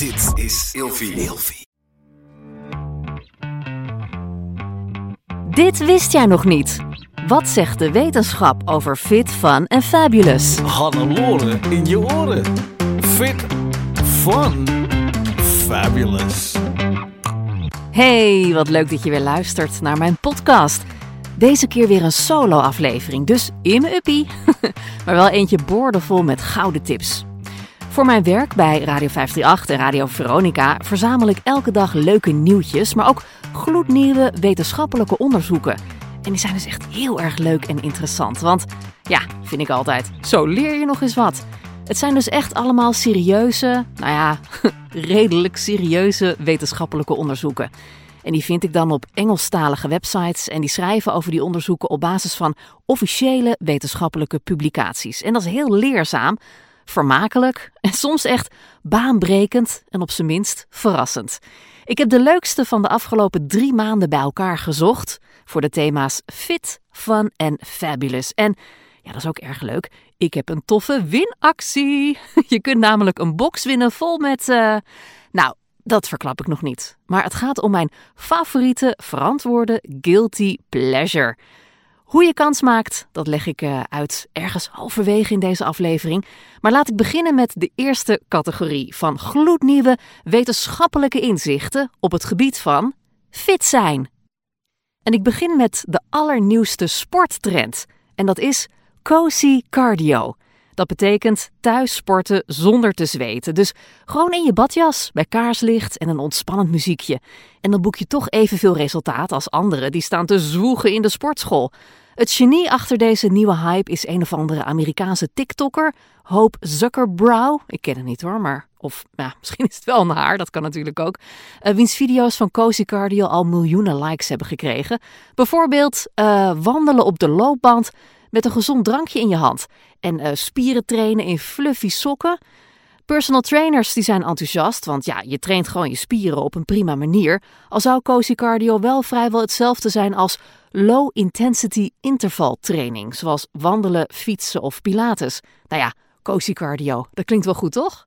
Dit is Ilfie. Ilfie. Dit wist jij nog niet. Wat zegt de wetenschap over fit, fun en fabulous? Hannelore in je oren. Fit, fun, fabulous. Hey, wat leuk dat je weer luistert naar mijn podcast. Deze keer weer een solo-aflevering, dus in mijn uppie. maar wel eentje boordevol met gouden tips. Voor mijn werk bij Radio 538 en Radio Veronica verzamel ik elke dag leuke nieuwtjes, maar ook gloednieuwe wetenschappelijke onderzoeken. En die zijn dus echt heel erg leuk en interessant. Want ja, vind ik altijd, zo leer je nog eens wat. Het zijn dus echt allemaal serieuze, nou ja, redelijk serieuze wetenschappelijke onderzoeken. En die vind ik dan op Engelstalige websites en die schrijven over die onderzoeken op basis van officiële wetenschappelijke publicaties. En dat is heel leerzaam, vermakelijk en soms echt baanbrekend en op zijn minst verrassend. Ik heb de leukste van de afgelopen drie maanden bij elkaar gezocht voor de thema's fit, fun en fabulous. En ja, dat is ook erg leuk. Ik heb een toffe winactie. Je kunt namelijk een box winnen vol met. Uh, nou, dat verklap ik nog niet. Maar het gaat om mijn favoriete verantwoorde guilty pleasure. Hoe je kans maakt, dat leg ik uh, uit ergens halverwege in deze aflevering. Maar laat ik beginnen met de eerste categorie van gloednieuwe wetenschappelijke inzichten op het gebied van fit zijn. En ik begin met de allernieuwste sporttrend. En dat is cozy cardio. Dat betekent thuis sporten zonder te zweten. Dus gewoon in je badjas, bij kaarslicht en een ontspannend muziekje. En dan boek je toch evenveel resultaat als anderen die staan te zwoegen in de sportschool. Het genie achter deze nieuwe hype is een of andere Amerikaanse TikToker, Hope Zuckerbrow. Ik ken hem niet hoor, maar of misschien is het wel een haar, dat kan natuurlijk ook. Uh, wiens video's van Cozy Cardio al miljoenen likes hebben gekregen. Bijvoorbeeld uh, wandelen op de loopband met een gezond drankje in je hand. En uh, spieren trainen in fluffy sokken. Personal trainers die zijn enthousiast, want ja, je traint gewoon je spieren op een prima manier. Al zou Cozy Cardio wel vrijwel hetzelfde zijn als low intensity interval training, zoals wandelen, fietsen of pilates. Nou ja, Cozy Cardio, dat klinkt wel goed, toch?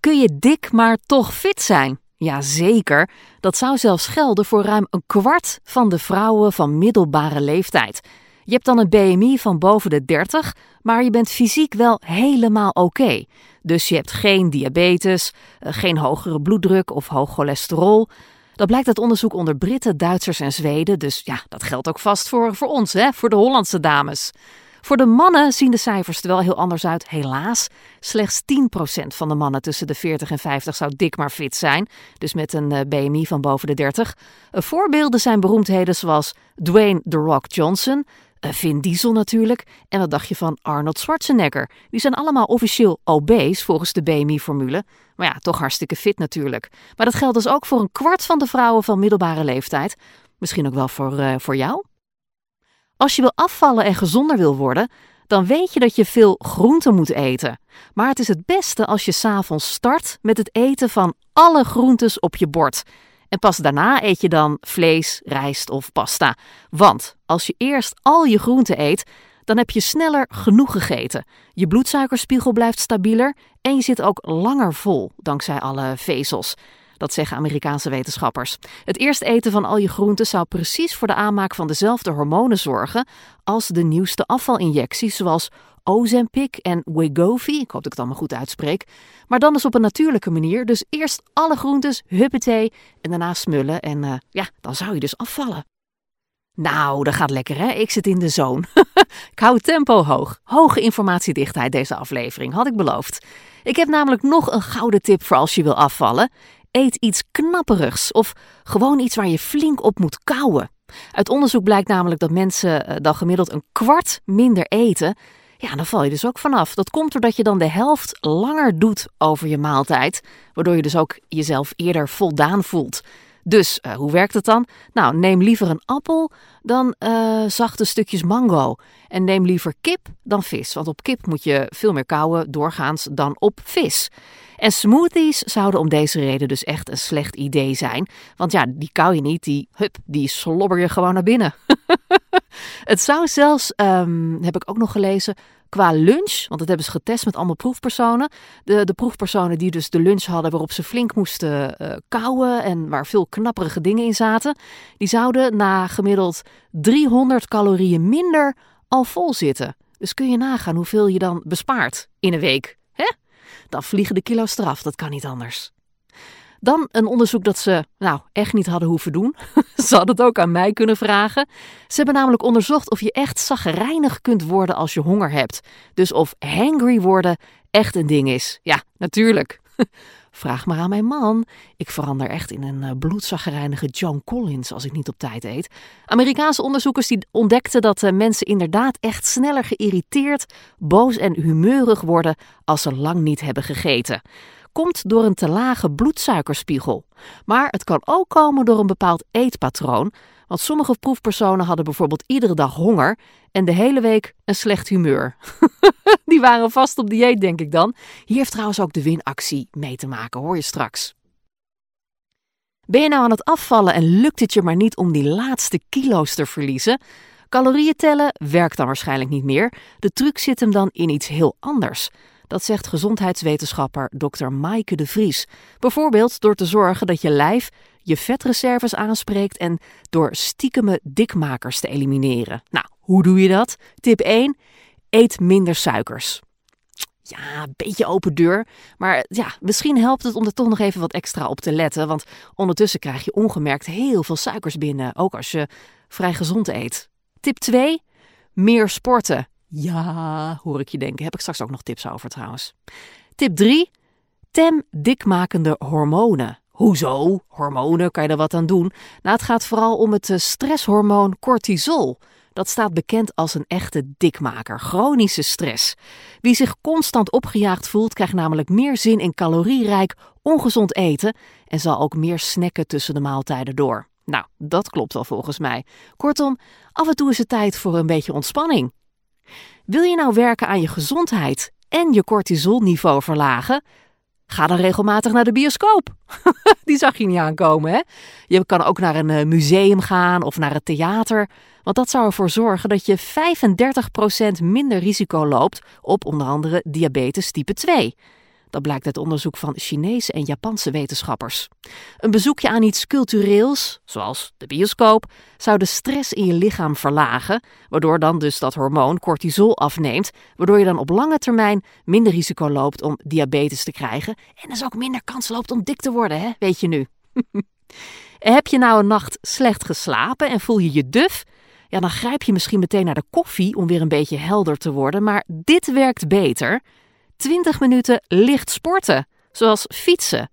Kun je dik maar toch fit zijn? Jazeker, dat zou zelfs gelden voor ruim een kwart van de vrouwen van middelbare leeftijd. Je hebt dan een BMI van boven de 30, maar je bent fysiek wel helemaal oké. Dus je hebt geen diabetes, eh, geen hogere bloeddruk of hoog cholesterol. Dat blijkt uit onderzoek onder Britten, Duitsers en Zweden. Dus ja, dat geldt ook vast voor, voor ons, hè, voor de Hollandse dames. Voor de mannen zien de cijfers er wel heel anders uit, helaas. Slechts 10% van de mannen tussen de 40 en 50 zou dik maar fit zijn, dus met een eh, BMI van boven de 30. Eh, voorbeelden zijn beroemdheden zoals Dwayne The Rock Johnson, Vin Diesel natuurlijk. En wat dacht je van Arnold Schwarzenegger? Die zijn allemaal officieel obese volgens de BMI-formule. Maar ja, toch hartstikke fit natuurlijk. Maar dat geldt dus ook voor een kwart van de vrouwen van middelbare leeftijd. Misschien ook wel voor, uh, voor jou? Als je wil afvallen en gezonder wil worden, dan weet je dat je veel groenten moet eten. Maar het is het beste als je s'avonds start met het eten van alle groentes op je bord. En pas daarna eet je dan vlees, rijst of pasta. Want als je eerst al je groenten eet, dan heb je sneller genoeg gegeten. Je bloedsuikerspiegel blijft stabieler en je zit ook langer vol dankzij alle vezels. Dat zeggen Amerikaanse wetenschappers. Het eerst eten van al je groenten zou precies voor de aanmaak van dezelfde hormonen zorgen als de nieuwste afvalinjecties, zoals Ozempic en Wegovy. Ik hoop dat ik het allemaal goed uitspreek. Maar dan dus op een natuurlijke manier. Dus eerst alle groentes, huppatee, en daarna smullen. En uh, ja, dan zou je dus afvallen. Nou, dat gaat lekker hè. Ik zit in de zone. ik hou tempo hoog. Hoge informatiedichtheid deze aflevering, had ik beloofd. Ik heb namelijk nog een gouden tip voor als je wil afvallen. Eet iets knapperigs of gewoon iets waar je flink op moet kouwen. Uit onderzoek blijkt namelijk dat mensen uh, dan gemiddeld een kwart minder eten ja, dan val je dus ook vanaf. Dat komt doordat je dan de helft langer doet over je maaltijd, waardoor je dus ook jezelf eerder voldaan voelt. Dus uh, hoe werkt het dan? Nou, neem liever een appel dan uh, zachte stukjes mango. En neem liever kip dan vis, want op kip moet je veel meer kauwen doorgaans dan op vis. En smoothies zouden om deze reden dus echt een slecht idee zijn. Want ja, die kauw je niet, die, hup, die slobber je gewoon naar binnen. Het zou zelfs, ehm, heb ik ook nog gelezen, qua lunch, want dat hebben ze getest met allemaal proefpersonen. De, de proefpersonen die dus de lunch hadden waarop ze flink moesten uh, kauwen en waar veel knapperige dingen in zaten, die zouden na gemiddeld 300 calorieën minder al vol zitten. Dus kun je nagaan hoeveel je dan bespaart in een week. Dan vliegen de kilo's eraf, dat kan niet anders. Dan een onderzoek dat ze nou echt niet hadden hoeven doen. ze hadden het ook aan mij kunnen vragen. Ze hebben namelijk onderzocht of je echt zagrijnig kunt worden als je honger hebt. Dus of hangry worden echt een ding is. Ja, natuurlijk. Vraag maar aan mijn man. Ik verander echt in een uh, bloedzaggerijnige John Collins als ik niet op tijd eet. Amerikaanse onderzoekers die ontdekten dat uh, mensen inderdaad echt sneller geïrriteerd, boos en humeurig worden als ze lang niet hebben gegeten komt door een te lage bloedsuikerspiegel. Maar het kan ook komen door een bepaald eetpatroon, want sommige proefpersonen hadden bijvoorbeeld iedere dag honger en de hele week een slecht humeur. Die waren vast op dieet, denk ik dan. Hier heeft trouwens ook de winactie mee te maken, hoor je straks. Ben je nou aan het afvallen en lukt het je maar niet om die laatste kilo's te verliezen? Calorieën tellen werkt dan waarschijnlijk niet meer. De truc zit hem dan in iets heel anders. Dat zegt gezondheidswetenschapper Dr. Maaike de Vries. Bijvoorbeeld door te zorgen dat je lijf je vetreserves aanspreekt en door stiekeme dikmakers te elimineren. Nou, hoe doe je dat? Tip 1: eet minder suikers. Ja, een beetje open deur. Maar ja, misschien helpt het om er toch nog even wat extra op te letten. Want ondertussen krijg je ongemerkt heel veel suikers binnen. Ook als je vrij gezond eet. Tip 2. Meer sporten. Ja, hoor ik je denken. Heb ik straks ook nog tips over trouwens. Tip 3. Tem dikmakende hormonen. Hoezo? Hormonen, kan je er wat aan doen? Nou, het gaat vooral om het eh, stresshormoon cortisol. Dat staat bekend als een echte dikmaker, chronische stress. Wie zich constant opgejaagd voelt, krijgt namelijk meer zin in calorierijk, ongezond eten en zal ook meer snacken tussen de maaltijden door. Nou, dat klopt wel volgens mij. Kortom, af en toe is het tijd voor een beetje ontspanning. Wil je nou werken aan je gezondheid en je cortisolniveau verlagen? Ga dan regelmatig naar de bioscoop. Die zag je niet aankomen, hè? Je kan ook naar een eh, museum gaan of naar het theater. Want dat zou ervoor zorgen dat je 35% minder risico loopt op onder andere diabetes type 2. Dat blijkt uit onderzoek van Chinese en Japanse wetenschappers. Een bezoekje aan iets cultureels, zoals de bioscoop, zou de stress in je lichaam verlagen, waardoor dan dus dat hormoon cortisol afneemt, waardoor je dan op lange termijn minder risico loopt om diabetes te krijgen en dus ook minder kans loopt om dik te worden, hè? weet je nu. Heb je nou een nacht slecht geslapen en voel je je duf? Ja, dan grijp je misschien meteen naar de koffie om weer een beetje helder te worden, maar dit werkt beter. 20 minuten licht sporten, zoals fietsen.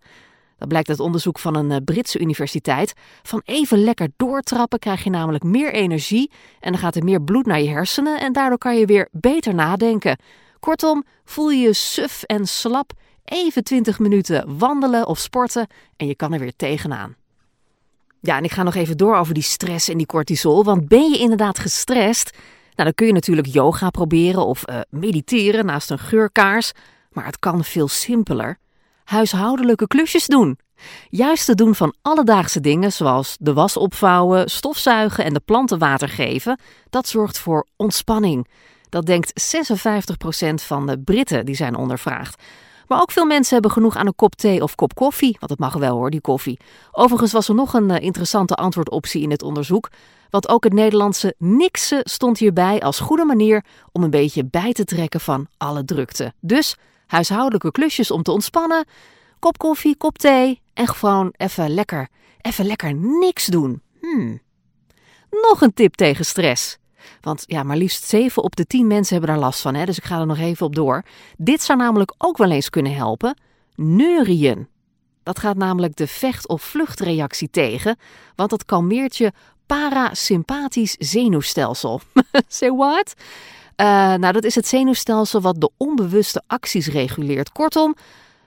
Dat blijkt uit onderzoek van een eh, Britse universiteit. Van even lekker doortrappen krijg je namelijk meer energie en dan gaat er meer bloed naar je hersenen en daardoor kan je weer beter nadenken. Kortom, voel je je suf en slap, even 20 minuten wandelen of sporten en je kan er weer tegenaan. Ja, en ik ga nog even door over die stress en die cortisol, want ben je inderdaad gestrest, nou, dan kun je natuurlijk yoga proberen of uh, mediteren naast een geurkaars, maar het kan veel simpeler. Huishoudelijke klusjes doen. Juist het doen van alledaagse dingen zoals de was opvouwen, stofzuigen en de planten water geven, dat zorgt voor ontspanning. Dat denkt 56% van de Britten die zijn ondervraagd. Maar ook veel mensen hebben genoeg aan een kop thee of kop koffie, want het mag wel hoor, die koffie. Overigens was er nog een uh, interessante antwoordoptie in het onderzoek. Want ook het Nederlandse niksen stond hierbij als goede manier om een beetje bij te trekken van alle drukte. Dus huishoudelijke klusjes om te ontspannen, kop koffie, kop thee en gewoon even lekker, even lekker niks doen. Hmm. Nog een tip tegen stress. Want ja, maar liefst 7 op de 10 mensen hebben daar last van, hè? dus ik ga er nog even op door. Dit zou namelijk ook wel eens kunnen helpen. Neurien. Dat gaat namelijk de vecht- of vluchtreactie tegen, want dat kalmeert je parasympathisch zenuwstelsel. Say what? Uh, nou, dat is het zenuwstelsel wat de onbewuste acties reguleert. Kortom,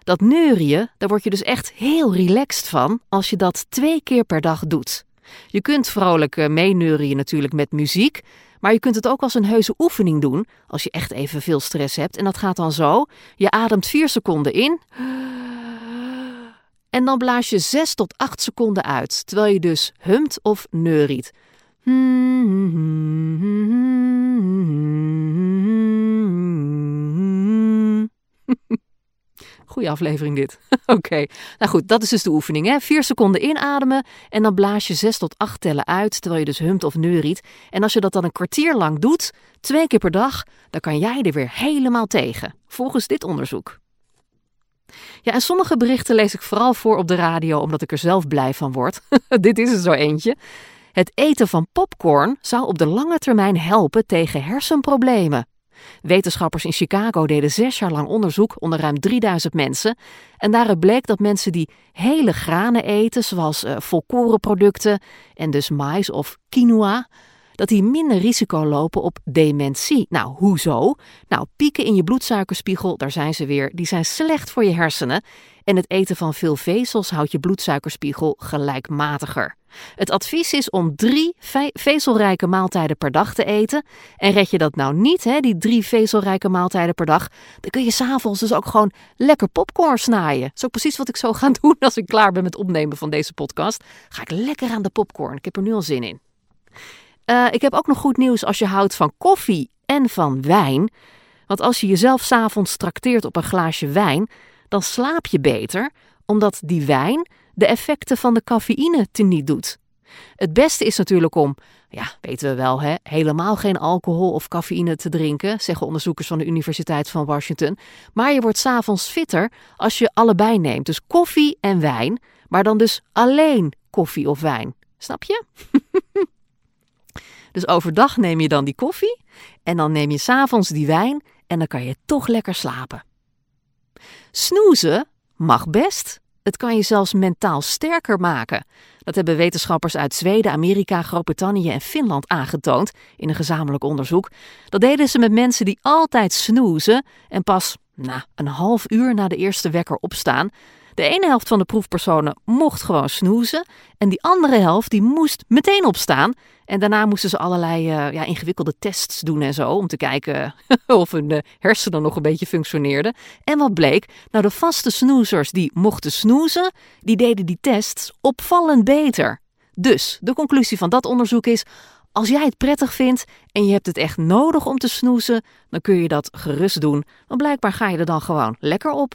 dat neurien, daar word je dus echt heel relaxed van als je dat twee keer per dag doet. Je kunt vrolijk uh, meeneurien natuurlijk met muziek, maar je kunt het ook als een heuse oefening doen als je echt even veel stress hebt. En dat gaat dan zo: je ademt vier seconden in. En dan blaas je 6 tot 8 seconden uit, terwijl je dus humt of neuriet. Goeie aflevering dit. Oké, nou goed, dat is dus de oefening. Hè? Vier seconden inademen en dan blaas je zes tot acht tellen uit, terwijl je dus humt of neuriet. En als je dat dan een kwartier lang doet, twee keer per dag, dan kan jij er weer helemaal tegen, volgens dit onderzoek. Ja, en sommige berichten lees ik vooral voor op de radio omdat ik er zelf blij van word. Dit is er zo eentje. Het eten van popcorn zou op de lange termijn helpen tegen hersenproblemen. Wetenschappers in Chicago deden zes jaar lang onderzoek onder ruim 3000 mensen. En daaruit bleek dat mensen die hele granen eten, zoals uh, volkorenproducten en dus mais of quinoa, dat die minder risico lopen op dementie. Nou, hoezo? Nou, pieken in je bloedsuikerspiegel, daar zijn ze weer, die zijn slecht voor je hersenen. En het eten van veel vezels houdt je bloedsuikerspiegel gelijkmatiger. Het advies is om drie vezelrijke maaltijden per dag te eten. En red je dat nou niet, hè, die drie vezelrijke maaltijden per dag, dan kun je s'avonds dus ook gewoon lekker popcorn snijden. Dat is ook precies wat ik zo ga doen als ik klaar ben met opnemen van deze podcast. Ga ik lekker aan de popcorn. Ik heb er nu al zin in. Uh, ik heb ook nog goed nieuws als je houdt van koffie en van wijn. Want als je jezelf s'avonds trakteert op een glaasje wijn, dan slaap je beter, omdat die wijn de effecten van de cafeïne teniet doet. Het beste is natuurlijk om, ja, weten we wel, hè, helemaal geen alcohol of cafeïne te drinken, zeggen onderzoekers van de Universiteit van Washington. Maar je wordt s'avonds fitter als je allebei neemt. Dus koffie en wijn, maar dan dus alleen koffie of wijn. Snap je? dus overdag neem je dan die koffie en dan neem je s'avonds die wijn en dan kan je toch lekker slapen. Snoezen mag best. Het kan je zelfs mentaal sterker maken. Dat hebben wetenschappers uit Zweden, Amerika, Groot-Brittannië en Finland aangetoond in een gezamenlijk onderzoek. Dat deden ze met mensen die altijd snoezen en pas nou, een half uur na de eerste wekker opstaan. De ene helft van de proefpersonen mocht gewoon snoezen en die andere helft die moest meteen opstaan. En daarna moesten ze allerlei uh, ja, ingewikkelde tests doen en zo om te kijken of hun uh, hersenen nog een beetje functioneerden. En wat bleek? Nou, de vaste snoezers die mochten snoezen, die deden die tests opvallend beter. Dus de conclusie van dat onderzoek is: als jij het prettig vindt en je hebt het echt nodig om te snoezen, dan kun je dat gerust doen. Want blijkbaar ga je er dan gewoon lekker op.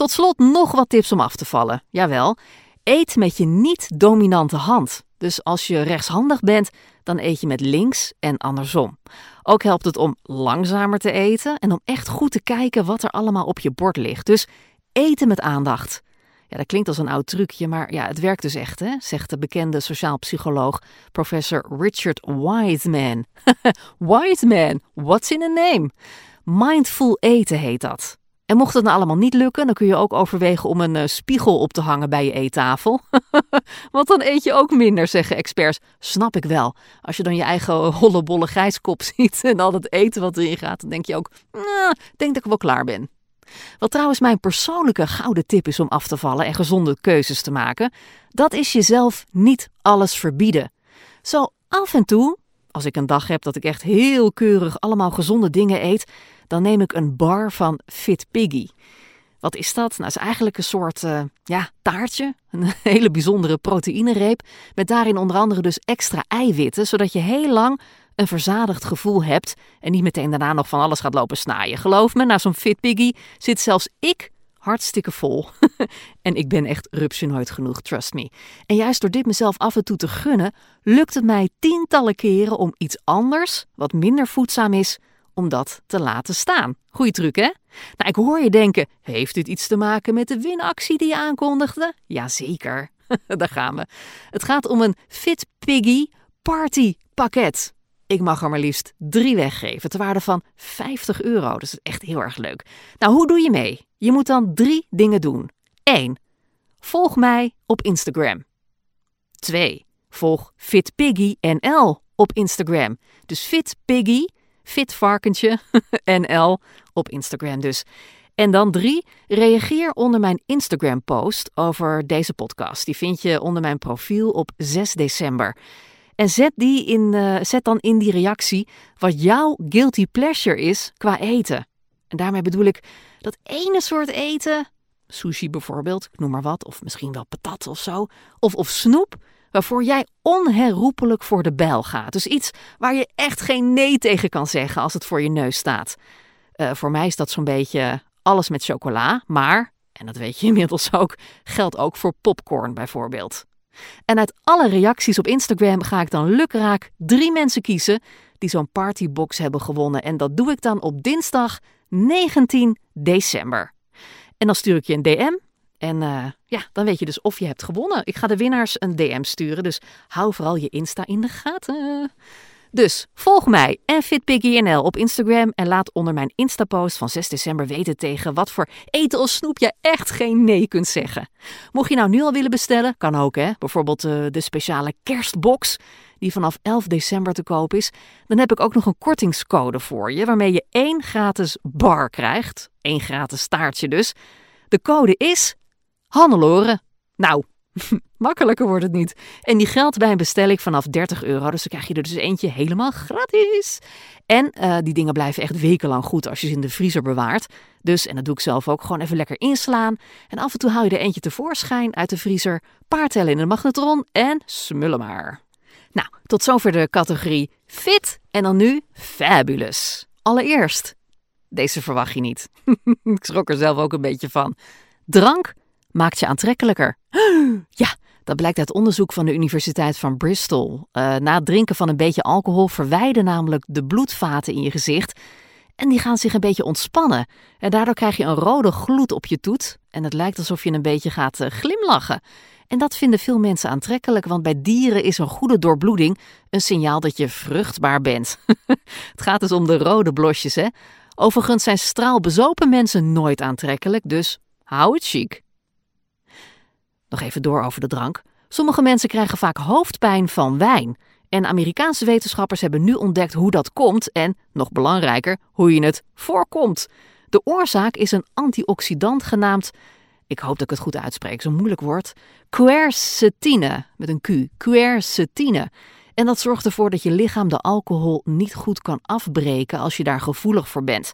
Tot slot nog wat tips om af te vallen. Jawel, eet met je niet-dominante hand. Dus als je rechtshandig bent, dan eet je met links en andersom. Ook helpt het om langzamer te eten en om echt goed te kijken wat er allemaal op je bord ligt. Dus eten met aandacht. Ja, dat klinkt als een oud trucje, maar ja, het werkt dus echt, hè? zegt de bekende sociaal psycholoog professor Richard Wiseman. Wiseman, what's in a name? Mindful eten heet dat. En mocht het nou allemaal niet lukken, dan kun je ook overwegen om een uh, spiegel op te hangen bij je eettafel. Want dan eet je ook minder, zeggen experts. Snap ik wel. Als je dan je eigen hollebolle grijskop ziet en al het eten wat erin gaat, dan denk je ook, nou, denk dat ik wel klaar ben. Wat trouwens mijn persoonlijke gouden tip is om af te vallen en gezonde keuzes te maken, dat is jezelf niet alles verbieden. Zo af en toe, als ik een dag heb dat ik echt heel keurig allemaal gezonde dingen eet, dan neem ik een bar van Fit Piggy. Wat is dat? Nou, is eigenlijk een soort uh, ja, taartje, een hele bijzondere proteïnereep, met daarin onder andere dus extra eiwitten, zodat je heel lang een verzadigd gevoel hebt en niet meteen daarna nog van alles gaat lopen snaaien. Geloof me, na zo'n Fit Piggy zit zelfs ik hartstikke vol. en ik ben echt rupsje nooit genoeg, trust me. En juist door dit mezelf af en toe te gunnen, lukt het mij tientallen keren om iets anders, wat minder voedzaam is, om dat te laten staan. Goeie truc, hè? Nou, ik hoor je denken, heeft dit iets te maken met de winactie die je aankondigde? Jazeker, daar gaan we. Het gaat om een Fit Piggy Party pakket. Ik mag er maar liefst drie weggeven, ter waarde van 50 euro. Is echt heel erg leuk. Nou, hoe doe je mee? Je moet dan drie dingen doen. 1. Volg mij op Instagram. 2. Volg FitPiggy NL op Instagram. Dus FitPiggy Fitvarkentje NL op Instagram dus. En dan drie, reageer onder mijn Instagram-post over deze podcast. Die vind je onder mijn profiel op 6 december. En zet, die in, uh, zet dan in die reactie wat jouw guilty pleasure is qua eten. En daarmee bedoel ik dat ene soort eten, sushi bijvoorbeeld, ik noem maar wat, of misschien wel patat of zo, of, of snoep, waarvoor jij onherroepelijk voor de bijl gaat. Dus iets waar je echt geen nee tegen kan zeggen als het voor je neus staat. Uh, voor mij is dat zo'n beetje alles met chocola, maar, en dat weet je inmiddels ook, geldt ook voor popcorn bijvoorbeeld. En uit alle reacties op Instagram ga ik dan lukraak drie mensen kiezen die zo'n partybox hebben gewonnen. En dat doe ik dan op dinsdag 19 december. En dan stuur ik je een DM. En uh, ja, dan weet je dus of je hebt gewonnen. Ik ga de winnaars een DM sturen, dus hou vooral je Insta in de gaten. Dus volg mij en FitPiggyNL op Instagram en laat onder mijn Insta-post van 6 december weten tegen wat voor eten of snoep je echt geen nee kunt zeggen. Mocht je nou nu al willen bestellen, kan ook hè. Bijvoorbeeld uh, de speciale kerstbox die vanaf 11 december te koop is. Dan heb ik ook nog een kortingscode voor je waarmee je één gratis bar krijgt. één gratis staartje dus. De code is Hannelore. Nou, Makkelijker wordt het niet. En die geldt bij een bestelling vanaf 30 euro. Dus dan krijg je er dus eentje helemaal gratis. En uh, die dingen blijven echt wekenlang goed als je ze in de vriezer bewaart. Dus, en dat doe ik zelf ook, gewoon even lekker inslaan. En af en toe haal je er eentje tevoorschijn uit de vriezer. Paartellen in de magnetron en smullen maar. Nou, tot zover de categorie fit. En dan nu fabulous. Allereerst, deze verwacht je niet. ik schrok er zelf ook een beetje van. Drank maakt je aantrekkelijker. Ja, dat blijkt uit onderzoek van de Universiteit van Bristol. Uh, na het drinken van een beetje alcohol verwijden namelijk de bloedvaten in je gezicht. En die gaan zich een beetje ontspannen. En daardoor krijg je een rode gloed op je toet. En het lijkt alsof je een beetje gaat uh, glimlachen. En dat vinden veel mensen aantrekkelijk, want bij dieren is een goede doorbloeding een signaal dat je vruchtbaar bent. het gaat dus om de rode blosjes, hè? Overigens zijn straalbezopen mensen nooit aantrekkelijk, dus hou het chic. Nog even door over de drank. Sommige mensen krijgen vaak hoofdpijn van wijn. En Amerikaanse wetenschappers hebben nu ontdekt hoe dat komt en, nog belangrijker, hoe je het voorkomt. De oorzaak is een antioxidant genaamd, ik hoop dat ik het goed uitspreek, zo'n moeilijk woord, quercetine, met een Q, quercetine. En dat zorgt ervoor dat je lichaam de alcohol niet goed kan afbreken als je daar gevoelig voor bent.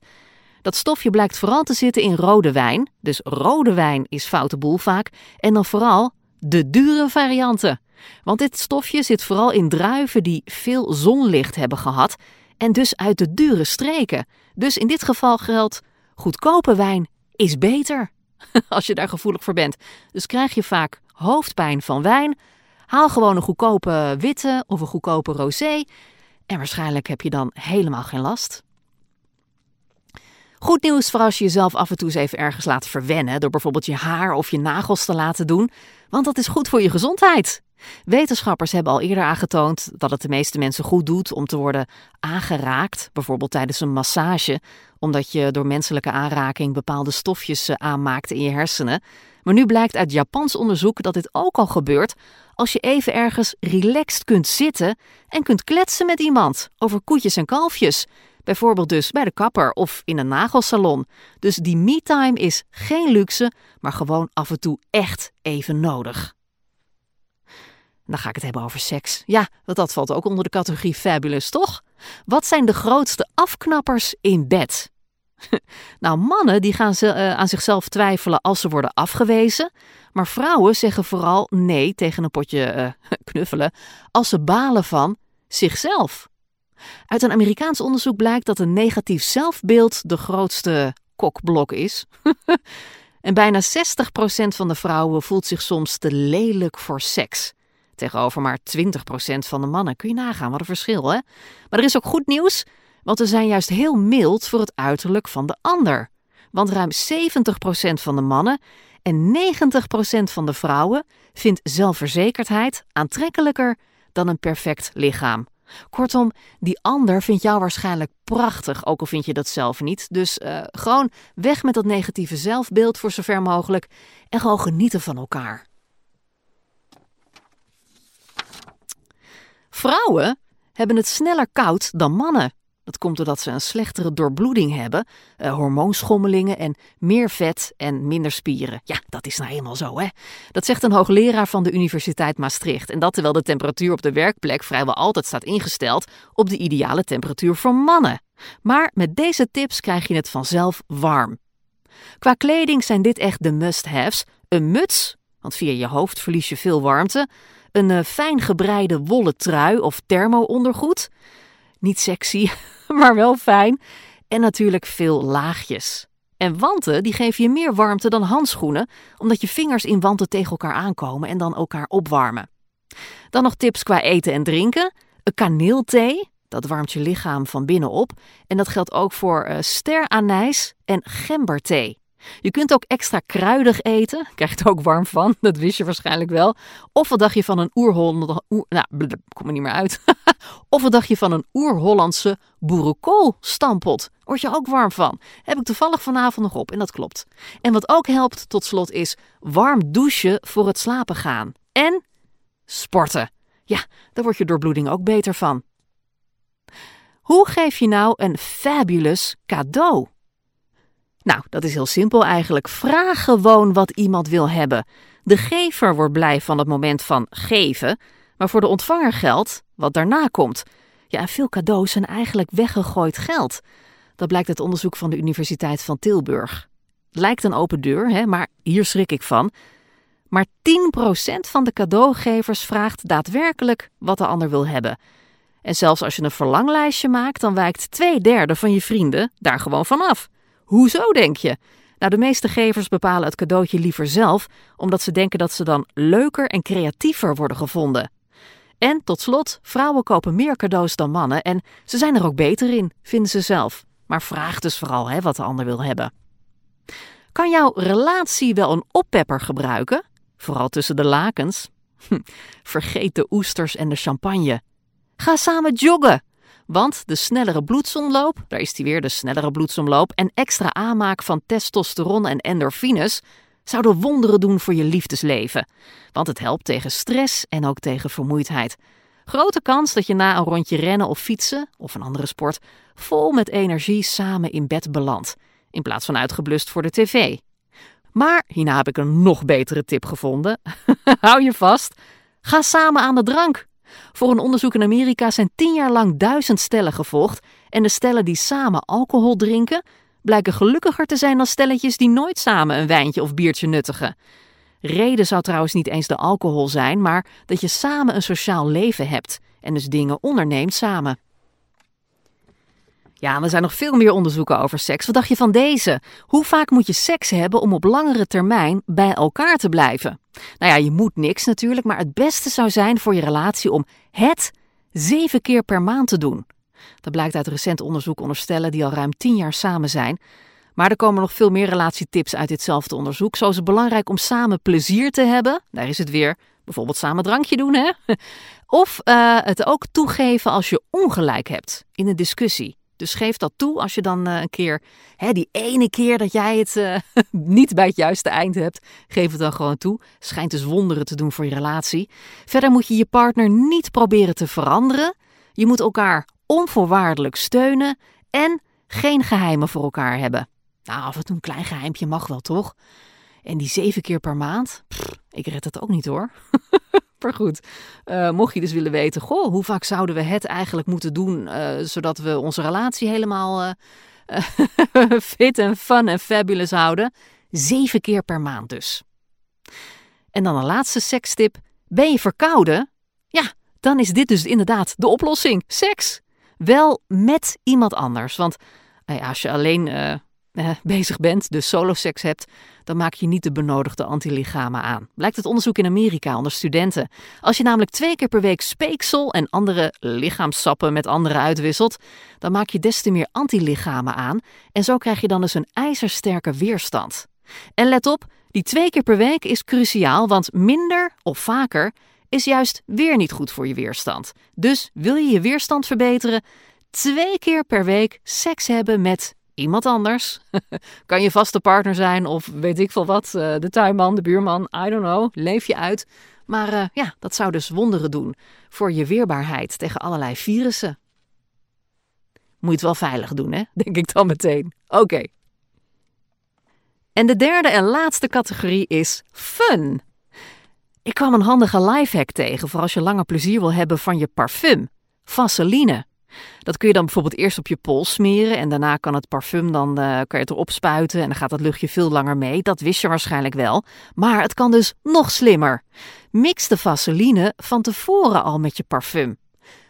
Dat stofje blijkt vooral te zitten in rode wijn. Dus rode wijn is foute boel vaak. En dan vooral de dure varianten. Want dit stofje zit vooral in druiven die veel zonlicht hebben gehad. En dus uit de dure streken. Dus in dit geval geldt: goedkope wijn is beter. Als je daar gevoelig voor bent. Dus krijg je vaak hoofdpijn van wijn. Haal gewoon een goedkope witte of een goedkope rosé. En waarschijnlijk heb je dan helemaal geen last. Goed nieuws voor als je jezelf af en toe eens even ergens laat verwennen door bijvoorbeeld je haar of je nagels te laten doen, want dat is goed voor je gezondheid. Wetenschappers hebben al eerder aangetoond dat het de meeste mensen goed doet om te worden aangeraakt, bijvoorbeeld tijdens een massage, omdat je door menselijke aanraking bepaalde stofjes eh, aanmaakt in je hersenen. Maar nu blijkt uit Japans onderzoek dat dit ook al gebeurt als je even ergens relaxed kunt zitten en kunt kletsen met iemand over koetjes en kalfjes. Bijvoorbeeld dus bij de kapper of in een nagelsalon. Dus die me-time is geen luxe, maar gewoon af en toe echt even nodig. Dan ga ik het hebben over seks. Ja, dat valt ook onder de categorie fabulous, toch? Wat zijn de grootste afknappers in bed? nou, mannen die gaan ze, uh, aan zichzelf twijfelen als ze worden afgewezen. Maar vrouwen zeggen vooral nee tegen een potje uh, knuffelen als ze balen van zichzelf. Uit een Amerikaans onderzoek blijkt dat een negatief zelfbeeld de grootste kokblok is. en bijna 60% van de vrouwen voelt zich soms te lelijk voor seks. Tegenover maar 20% van de mannen. Kun je nagaan, wat een verschil hè? Maar er is ook goed nieuws, want we zijn juist heel mild voor het uiterlijk van de ander. Want ruim 70% van de mannen en 90% van de vrouwen vindt zelfverzekerdheid aantrekkelijker dan een perfect lichaam. Kortom, die ander vindt jou waarschijnlijk prachtig, ook al vind je dat zelf niet. Dus uh, gewoon weg met dat negatieve zelfbeeld voor zover mogelijk en gewoon genieten van elkaar. Vrouwen hebben het sneller koud dan mannen. Dat komt doordat ze een slechtere doorbloeding hebben, uh, hormoonschommelingen en meer vet en minder spieren. Ja, dat is nou eenmaal zo, hè? Dat zegt een hoogleraar van de Universiteit Maastricht. En dat terwijl de temperatuur op de werkplek vrijwel altijd staat ingesteld op de ideale temperatuur voor mannen. Maar met deze tips krijg je het vanzelf warm. Qua kleding zijn dit echt de must-haves. Een muts, want via je hoofd verlies je veel warmte. een uh, fijn gebreide wollen trui of thermo-ondergoed. Niet sexy, maar wel fijn. En natuurlijk veel laagjes. En wanten die geven je meer warmte dan handschoenen, omdat je vingers in wanten tegen elkaar aankomen en dan elkaar opwarmen. Dan nog tips qua eten en drinken. Een kaneelthee, dat warmt je lichaam van binnen op. En dat geldt ook voor uh, steranijs en gemberthee. Je kunt ook extra kruidig eten. Krijg je er ook warm van, dat wist je waarschijnlijk wel. Of wat dacht je van een oerhollandse... Oer, nou, kom er niet meer uit. of wat dacht je van een oer-Hollandse boerenkoolstampot? Word je ook warm van. Heb ik toevallig vanavond nog op en dat klopt. En wat ook helpt tot slot is warm douchen voor het slapen gaan. En sporten. Ja, daar wordt je doorbloeding ook beter van. Hoe geef je nou een fabulous cadeau? Nou, dat is heel simpel eigenlijk. Vraag gewoon wat iemand wil hebben. De gever wordt blij van het moment van geven, maar voor de ontvanger geldt wat daarna komt. Ja, en veel cadeaus zijn eigenlijk weggegooid geld. Dat blijkt uit onderzoek van de Universiteit van Tilburg. Lijkt een open deur, hè, maar hier schrik ik van. Maar 10% van de cadeaugevers vraagt daadwerkelijk wat de ander wil hebben. En zelfs als je een verlanglijstje maakt, dan wijkt twee derde van je vrienden daar gewoon vanaf. Hoezo, denk je? Nou, de meeste gevers bepalen het cadeautje liever zelf, omdat ze denken dat ze dan leuker en creatiever worden gevonden. En tot slot, vrouwen kopen meer cadeaus dan mannen en ze zijn er ook beter in, vinden ze zelf. Maar vraag dus vooral hè, wat de ander wil hebben. Kan jouw relatie wel een oppepper gebruiken? Vooral tussen de lakens. Hm, vergeet de oesters en de champagne. Ga samen joggen. Want de snellere bloedsomloop, daar is die weer, de snellere bloedsomloop, en extra aanmaak van testosteron en endorfines zouden wonderen doen voor je liefdesleven. Want het helpt tegen stress en ook tegen vermoeidheid. Grote kans dat je na een rondje rennen of fietsen, of een andere sport, vol met energie samen in bed belandt, in plaats van uitgeblust voor de tv. Maar hierna heb ik een nog betere tip gevonden. Hou je vast. Ga samen aan de drank. Voor een onderzoek in Amerika zijn tien jaar lang duizend stellen gevolgd en de stellen die samen alcohol drinken blijken gelukkiger te zijn dan stelletjes die nooit samen een wijntje of biertje nuttigen. Reden zou trouwens niet eens de alcohol zijn, maar dat je samen een sociaal leven hebt en dus dingen onderneemt samen. Ja, er zijn nog veel meer onderzoeken over seks. Wat dacht je van deze? Hoe vaak moet je seks hebben om op langere termijn bij elkaar te blijven? Nou ja, je moet niks natuurlijk, maar het beste zou zijn voor je relatie om het zeven keer per maand te doen. Dat blijkt uit recent onderzoek onder stellen die al ruim tien jaar samen zijn. Maar er komen nog veel meer relatietips uit ditzelfde onderzoek. Zo is het belangrijk om samen plezier te hebben. Daar is het weer. Bijvoorbeeld samen drankje doen, hè? Of uh, het ook toegeven als je ongelijk hebt in een discussie. Dus geef dat toe als je dan uh, een keer, hè, die ene keer dat jij het uh, niet bij het juiste eind hebt, geef het dan gewoon toe. Schijnt dus wonderen te doen voor je relatie. Verder moet je je partner niet proberen te veranderen. Je moet elkaar onvoorwaardelijk steunen en geen geheimen voor elkaar hebben. Nou, af en toe een klein geheimpje mag wel, toch? En die zeven keer per maand, ik red het ook niet hoor. Maar goed, uh, mocht je dus willen weten, goh, hoe vaak zouden we het eigenlijk moeten doen, uh, zodat we onze relatie helemaal uh, fit en fun en fabulous houden? Zeven keer per maand dus. En dan een laatste sekstip. Ben je verkouden? Ja, dan is dit dus inderdaad de oplossing. Seks. Wel met iemand anders. Want als je alleen eh, bezig bent, dus solo-seks hebt, dan maak je niet de benodigde antilichamen aan. Blijkt het onderzoek in Amerika onder studenten. Als je namelijk twee keer per week speeksel en andere lichaamsappen met anderen uitwisselt, dan maak je des te meer antilichamen aan en zo krijg je dan dus een ijzersterke weerstand. En let op, die twee keer per week is cruciaal, want minder of vaker is juist weer niet goed voor je weerstand. Dus wil je je weerstand verbeteren, twee keer per week seks hebben met iemand anders. kan je vaste partner zijn of weet ik veel wat, uh, de tuinman, de buurman, I don't know, leef je uit. Maar uh, ja, dat zou dus wonderen doen voor je weerbaarheid tegen allerlei virussen. Moet je het wel veilig doen, hè? Denk ik dan meteen. Oké. En de derde en laatste categorie is fun. Ik kwam een handige lifehack tegen voor als je langer plezier wil hebben van je parfum. Vaseline. Dat kun je dan bijvoorbeeld eerst op je pols smeren en daarna kan het parfum dan uh, kan je het erop spuiten en dan gaat dat luchtje veel langer mee. Dat wist je waarschijnlijk wel. Maar het kan dus nog slimmer. Mix de vaseline van tevoren al met je parfum.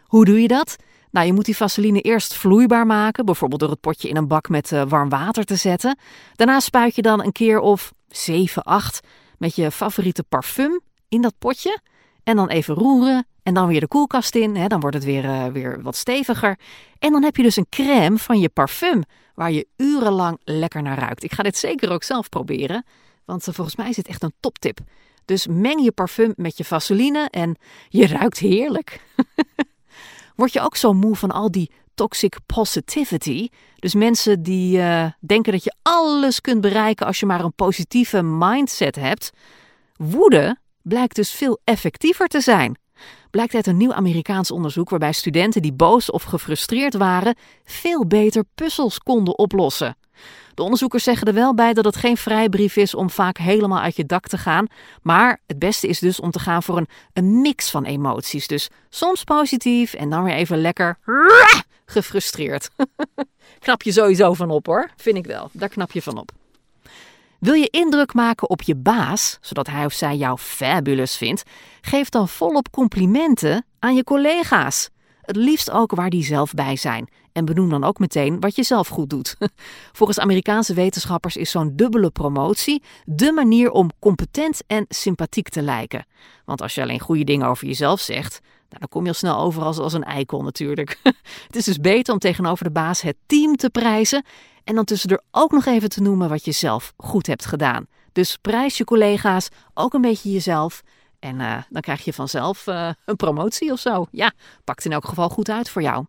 Hoe doe je dat? Nou, je moet die vaseline eerst vloeibaar maken, bijvoorbeeld door het potje in een bak met uh, warm water te zetten. Daarna spuit je dan een keer of 7, 8 met je favoriete parfum in dat potje. En dan even roeren en dan weer de koelkast in. Hè, dan wordt het weer, uh, weer wat steviger. En dan heb je dus een crème van je parfum waar je urenlang lekker naar ruikt. Ik ga dit zeker ook zelf proberen, want uh, volgens mij is dit echt een toptip. Dus meng je parfum met je vaseline en je ruikt heerlijk. Word je ook zo moe van al die toxic positivity? Dus mensen die uh, denken dat je alles kunt bereiken als je maar een positieve mindset hebt. Woede blijkt dus veel effectiever te zijn. Blijkt uit een nieuw Amerikaans onderzoek waarbij studenten die boos of gefrustreerd waren veel beter puzzels konden oplossen. De onderzoekers zeggen er wel bij dat het geen vrijbrief is om vaak helemaal uit je dak te gaan. Maar het beste is dus om te gaan voor een, een mix van emoties. Dus soms positief en dan weer even lekker gefrustreerd. knap je sowieso van op hoor, vind ik wel. Daar knap je van op. Wil je indruk maken op je baas, zodat hij of zij jou fabulous vindt? Geef dan volop complimenten aan je collega's. Het liefst ook waar die zelf bij zijn. En benoem dan ook meteen wat je zelf goed doet. Volgens Amerikaanse wetenschappers is zo'n dubbele promotie de manier om competent en sympathiek te lijken. Want als je alleen goede dingen over jezelf zegt, nou, dan kom je al snel over als, als een eikel natuurlijk. het is dus beter om tegenover de baas het team te prijzen en dan tussendoor ook nog even te noemen wat je zelf goed hebt gedaan. Dus prijs je collega's, ook een beetje jezelf. En uh, dan krijg je vanzelf uh, een promotie of zo. Ja, pakt in elk geval goed uit voor jou.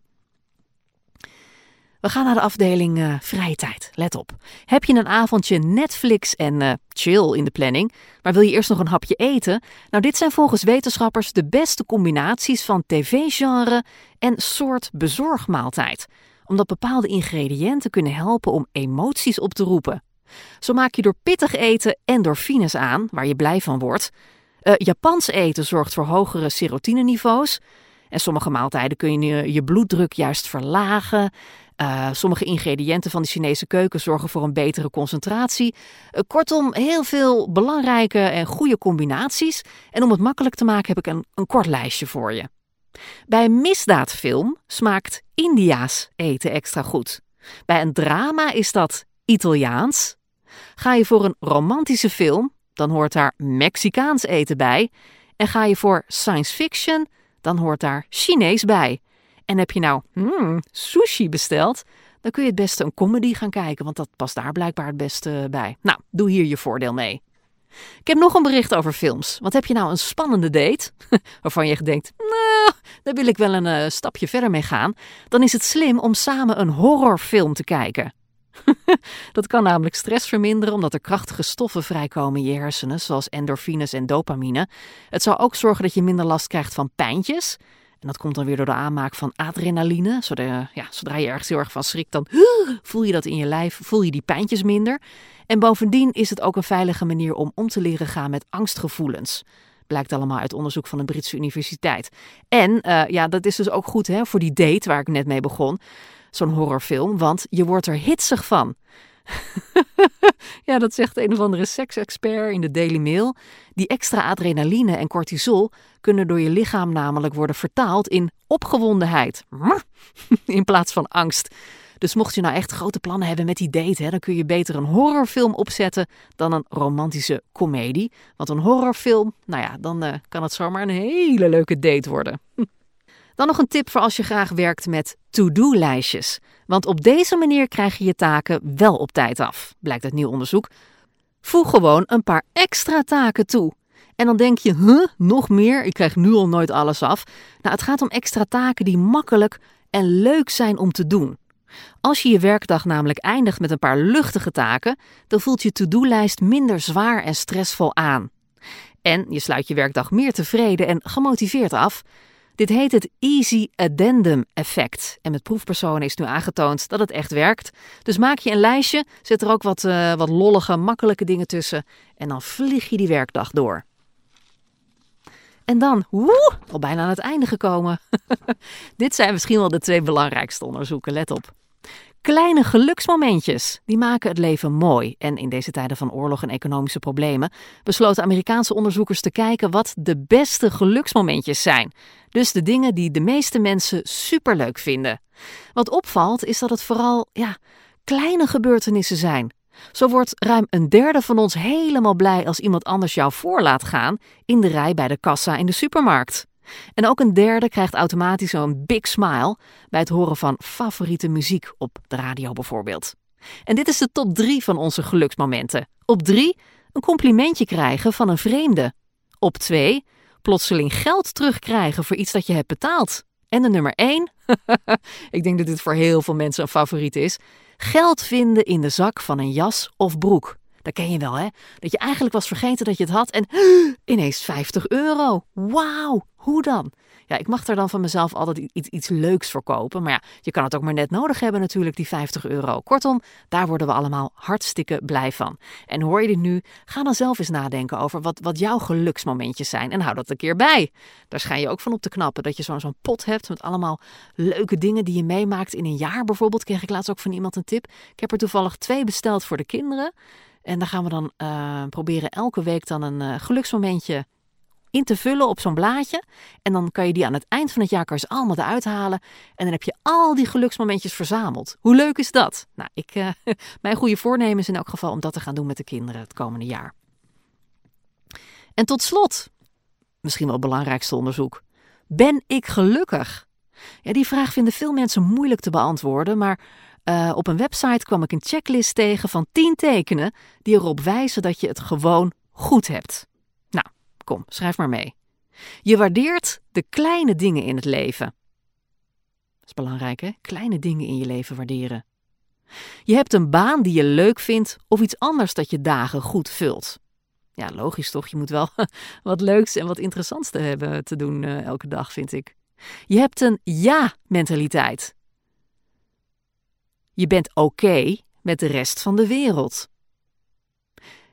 We gaan naar de afdeling uh, vrije tijd. Let op. Heb je een avondje Netflix en chill in de planning, maar wil je eerst nog een hapje eten? Nou, dit zijn volgens wetenschappers de beste combinaties van tv-genre en soort bezorgmaaltijd. Omdat bepaalde ingrediënten kunnen helpen om emoties op te roepen. Zo maak je door pittig eten endorfines aan, waar je blij van wordt. Uh, Japans eten zorgt voor hogere serotineniveaus. En sommige maaltijden kun je je bloeddruk juist verlagen. Uh, sommige ingrediënten van de Chinese keuken zorgen voor een betere concentratie. Uh, kortom, heel veel belangrijke en goede combinaties. En om het makkelijk te maken heb ik een, een kort lijstje voor je. Bij een misdaadfilm smaakt Indiaas eten extra goed. Bij een drama is dat Italiaans. Ga je voor een romantische film, dan hoort daar Mexicaans eten bij. En ga je voor science fiction, dan hoort daar Chinees bij. En heb je nou hmm, sushi besteld, dan kun je het beste een comedy gaan kijken, want dat past daar blijkbaar het beste bij. Nou, doe hier je voordeel mee. Ik heb nog een bericht over films. Wat heb je nou een spannende date? Waarvan je denkt, daar wil ik wel een uh, stapje verder mee gaan. Dan is het slim om samen een horrorfilm te kijken. dat kan namelijk stress verminderen omdat er krachtige stoffen vrijkomen in je hersenen, zoals endorfines en dopamine. Het zou ook zorgen dat je minder last krijgt van pijntjes. En dat komt dan weer door de aanmaak van adrenaline. Zodra, ja, zodra je ergens heel erg van schrikt, dan voel je dat in je lijf, voel je die pijntjes minder. En bovendien is het ook een veilige manier om om te leren gaan met angstgevoelens. Blijkt allemaal uit onderzoek van de Britse Universiteit. En uh, ja, dat is dus ook goed hè, voor die date waar ik net mee begon. Zo'n horrorfilm, want je wordt er hitsig van. ja, dat zegt een of andere seksexpert in de Daily Mail. Die extra adrenaline en cortisol kunnen door je lichaam namelijk worden vertaald in opgewondenheid. In plaats van angst. Dus mocht je nou echt grote plannen hebben met die date, hè, dan kun je beter een horrorfilm opzetten dan een romantische komedie. Want een horrorfilm, nou ja, dan uh, kan het zomaar een hele leuke date worden. Dan nog een tip voor als je graag werkt met to-do-lijstjes. Want op deze manier krijg je je taken wel op tijd af, blijkt uit nieuw onderzoek. Voeg gewoon een paar extra taken toe. En dan denk je, huh, nog meer? Ik krijg nu al nooit alles af. Nou, het gaat om extra taken die makkelijk en leuk zijn om te doen. Als je je werkdag namelijk eindigt met een paar luchtige taken, dan voelt je to-do-lijst minder zwaar en stressvol aan. En je sluit je werkdag meer tevreden en gemotiveerd af. Dit heet het Easy Addendum effect. En met proefpersonen is nu aangetoond dat het echt werkt. Dus maak je een lijstje, zet er ook wat, uh, wat lollige, makkelijke dingen tussen. En dan vlieg je die werkdag door. En dan, woe, al bijna aan het einde gekomen. Dit zijn misschien wel de twee belangrijkste onderzoeken, let op. Kleine geluksmomentjes, die maken het leven mooi. En in deze tijden van oorlog en economische problemen besloten Amerikaanse onderzoekers te kijken wat de beste geluksmomentjes zijn. Dus de dingen die de meeste mensen superleuk vinden. Wat opvalt is dat het vooral ja, kleine gebeurtenissen zijn. Zo wordt ruim een derde van ons helemaal blij als iemand anders jou voor laat gaan in de rij bij de kassa in de supermarkt. En ook een derde krijgt automatisch zo'n big smile bij het horen van favoriete muziek op de radio bijvoorbeeld. En dit is de top 3 van onze geluksmomenten. Op 3 een complimentje krijgen van een vreemde. Op 2 plotseling geld terugkrijgen voor iets dat je hebt betaald. En de nummer 1, ik denk dat dit voor heel veel mensen een favoriet is, geld vinden in de zak van een jas of broek. Dat ken je wel, hè? Dat je eigenlijk was vergeten dat je het had en ineens 50 euro. Wauw, hoe dan? Ja, ik mag er dan van mezelf altijd iets, iets leuks voor kopen. Maar ja, je kan het ook maar net nodig hebben natuurlijk, die 50 euro. Kortom, daar worden we allemaal hartstikke blij van. En hoor je dit nu? Ga dan zelf eens nadenken over wat, wat jouw geluksmomentjes zijn. En hou dat een keer bij. Daar schijn je ook van op te knappen. Dat je zo'n pot hebt met allemaal leuke dingen die je meemaakt in een jaar bijvoorbeeld. Kreeg ik laatst ook van iemand een tip. Ik heb er toevallig twee besteld voor de kinderen. En daar gaan we dan uh, proberen elke week dan een uh, geluksmomentje in te vullen op zo'n blaadje. En dan kan je die aan het eind van het jaar kan allemaal eruit halen. En dan heb je al die geluksmomentjes verzameld. Hoe leuk is dat? Nou, ik, uh, mijn goede voornemen is in elk geval om dat te gaan doen met de kinderen het komende jaar. En tot slot, misschien wel het belangrijkste onderzoek. Ben ik gelukkig? Ja, die vraag vinden veel mensen moeilijk te beantwoorden, maar uh, op een website kwam ik een checklist tegen van 10 tekenen die erop wijzen dat je het gewoon goed hebt. Kom, schrijf maar mee. Je waardeert de kleine dingen in het leven. Dat is belangrijk, hè? Kleine dingen in je leven waarderen. Je hebt een baan die je leuk vindt of iets anders dat je dagen goed vult. Ja, logisch toch? Je moet wel wat leuks en wat interessants te hebben te doen uh, elke dag, vind ik. Je hebt een ja-mentaliteit. Je bent oké met de rest van de wereld.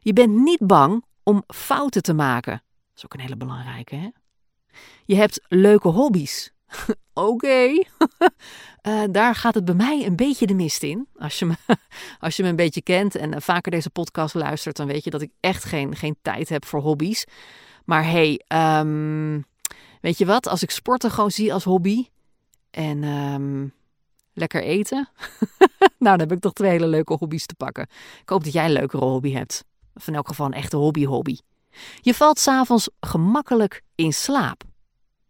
Je bent niet bang om fouten te maken. Is ook een hele belangrijke, hè? Je hebt leuke hobby's. oké. Uh, daar gaat het bij mij een beetje de mist in. Als je me, als je me een beetje kent en vaker deze podcast luistert, dan weet je dat ik echt geen, geen tijd heb voor hobby's. Maar hey, um, weet je wat? Als ik sporten gewoon zie als hobby en um, lekker eten. nou, dan heb ik toch twee hele leuke hobby's te pakken. Ik hoop dat jij een leukere hobby hebt. Of in elk geval een echte hobby-hobby. Je valt s'avonds gemakkelijk in slaap.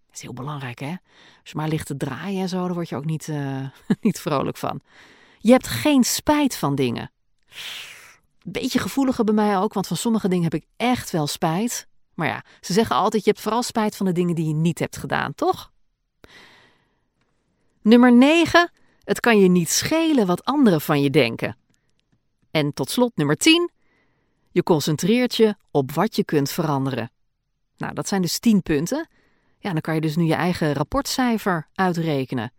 Dat is heel belangrijk, hè? Als je maar ligt te draaien en zo, dan word je ook niet, uh, niet vrolijk van. Je hebt geen spijt van dingen. Beetje gevoeliger bij mij ook, want van sommige dingen heb ik echt wel spijt. Maar ja, ze zeggen altijd: je hebt vooral spijt van de dingen die je niet hebt gedaan, toch? Nummer 9. Het kan je niet schelen wat anderen van je denken. En tot slot nummer 10. Je concentreert je op wat je kunt veranderen. Nou, dat zijn dus 10 punten. Ja, dan kan je dus nu je eigen rapportcijfer uitrekenen.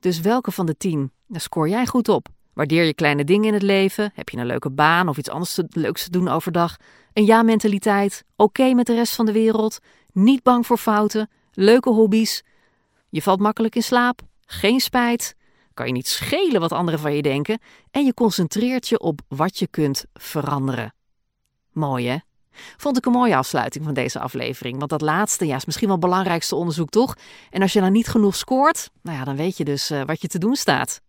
Dus welke van de 10 daar scoor jij goed op? Waardeer je kleine dingen in het leven? Heb je een leuke baan of iets anders te, leuks te doen overdag? Een ja-mentaliteit? Oké met de rest van de wereld? Niet bang voor fouten? Leuke hobby's? Je valt makkelijk in slaap? Geen spijt? kan je niet schelen wat anderen van je denken en je concentreert je op wat je kunt veranderen. Mooi hè? Vond ik een mooie afsluiting van deze aflevering, want dat laatste ja, is misschien wel het belangrijkste onderzoek toch? En als je dan niet genoeg scoort, nou ja, dan weet je dus uh, wat je te doen staat.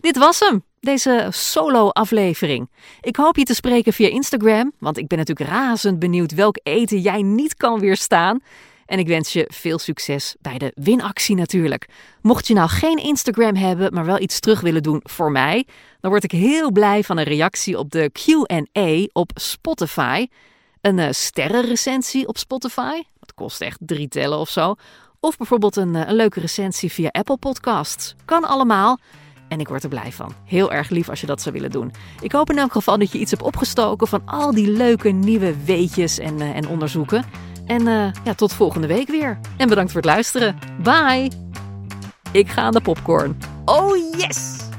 Dit was hem, deze solo-aflevering. Ik hoop je te spreken via Instagram, want ik ben natuurlijk razend benieuwd welk eten jij niet kan weerstaan. En ik wens je veel succes bij de winactie natuurlijk. Mocht je nou geen Instagram hebben, maar wel iets terug willen doen voor mij, dan word ik heel blij van een reactie op de QA op Spotify. Een uh, sterrenrecensie op Spotify. Dat kost echt drie tellen of zo. Of bijvoorbeeld een, uh, een leuke recensie via Apple Podcasts. Kan allemaal. En ik word er blij van. Heel erg lief als je dat zou willen doen. Ik hoop in elk geval dat je iets hebt opgestoken van al die leuke nieuwe weetjes en, uh, en onderzoeken. En uh, ja, tot volgende week weer. En bedankt voor het luisteren. Bye! Ik ga aan de popcorn. Oh yes!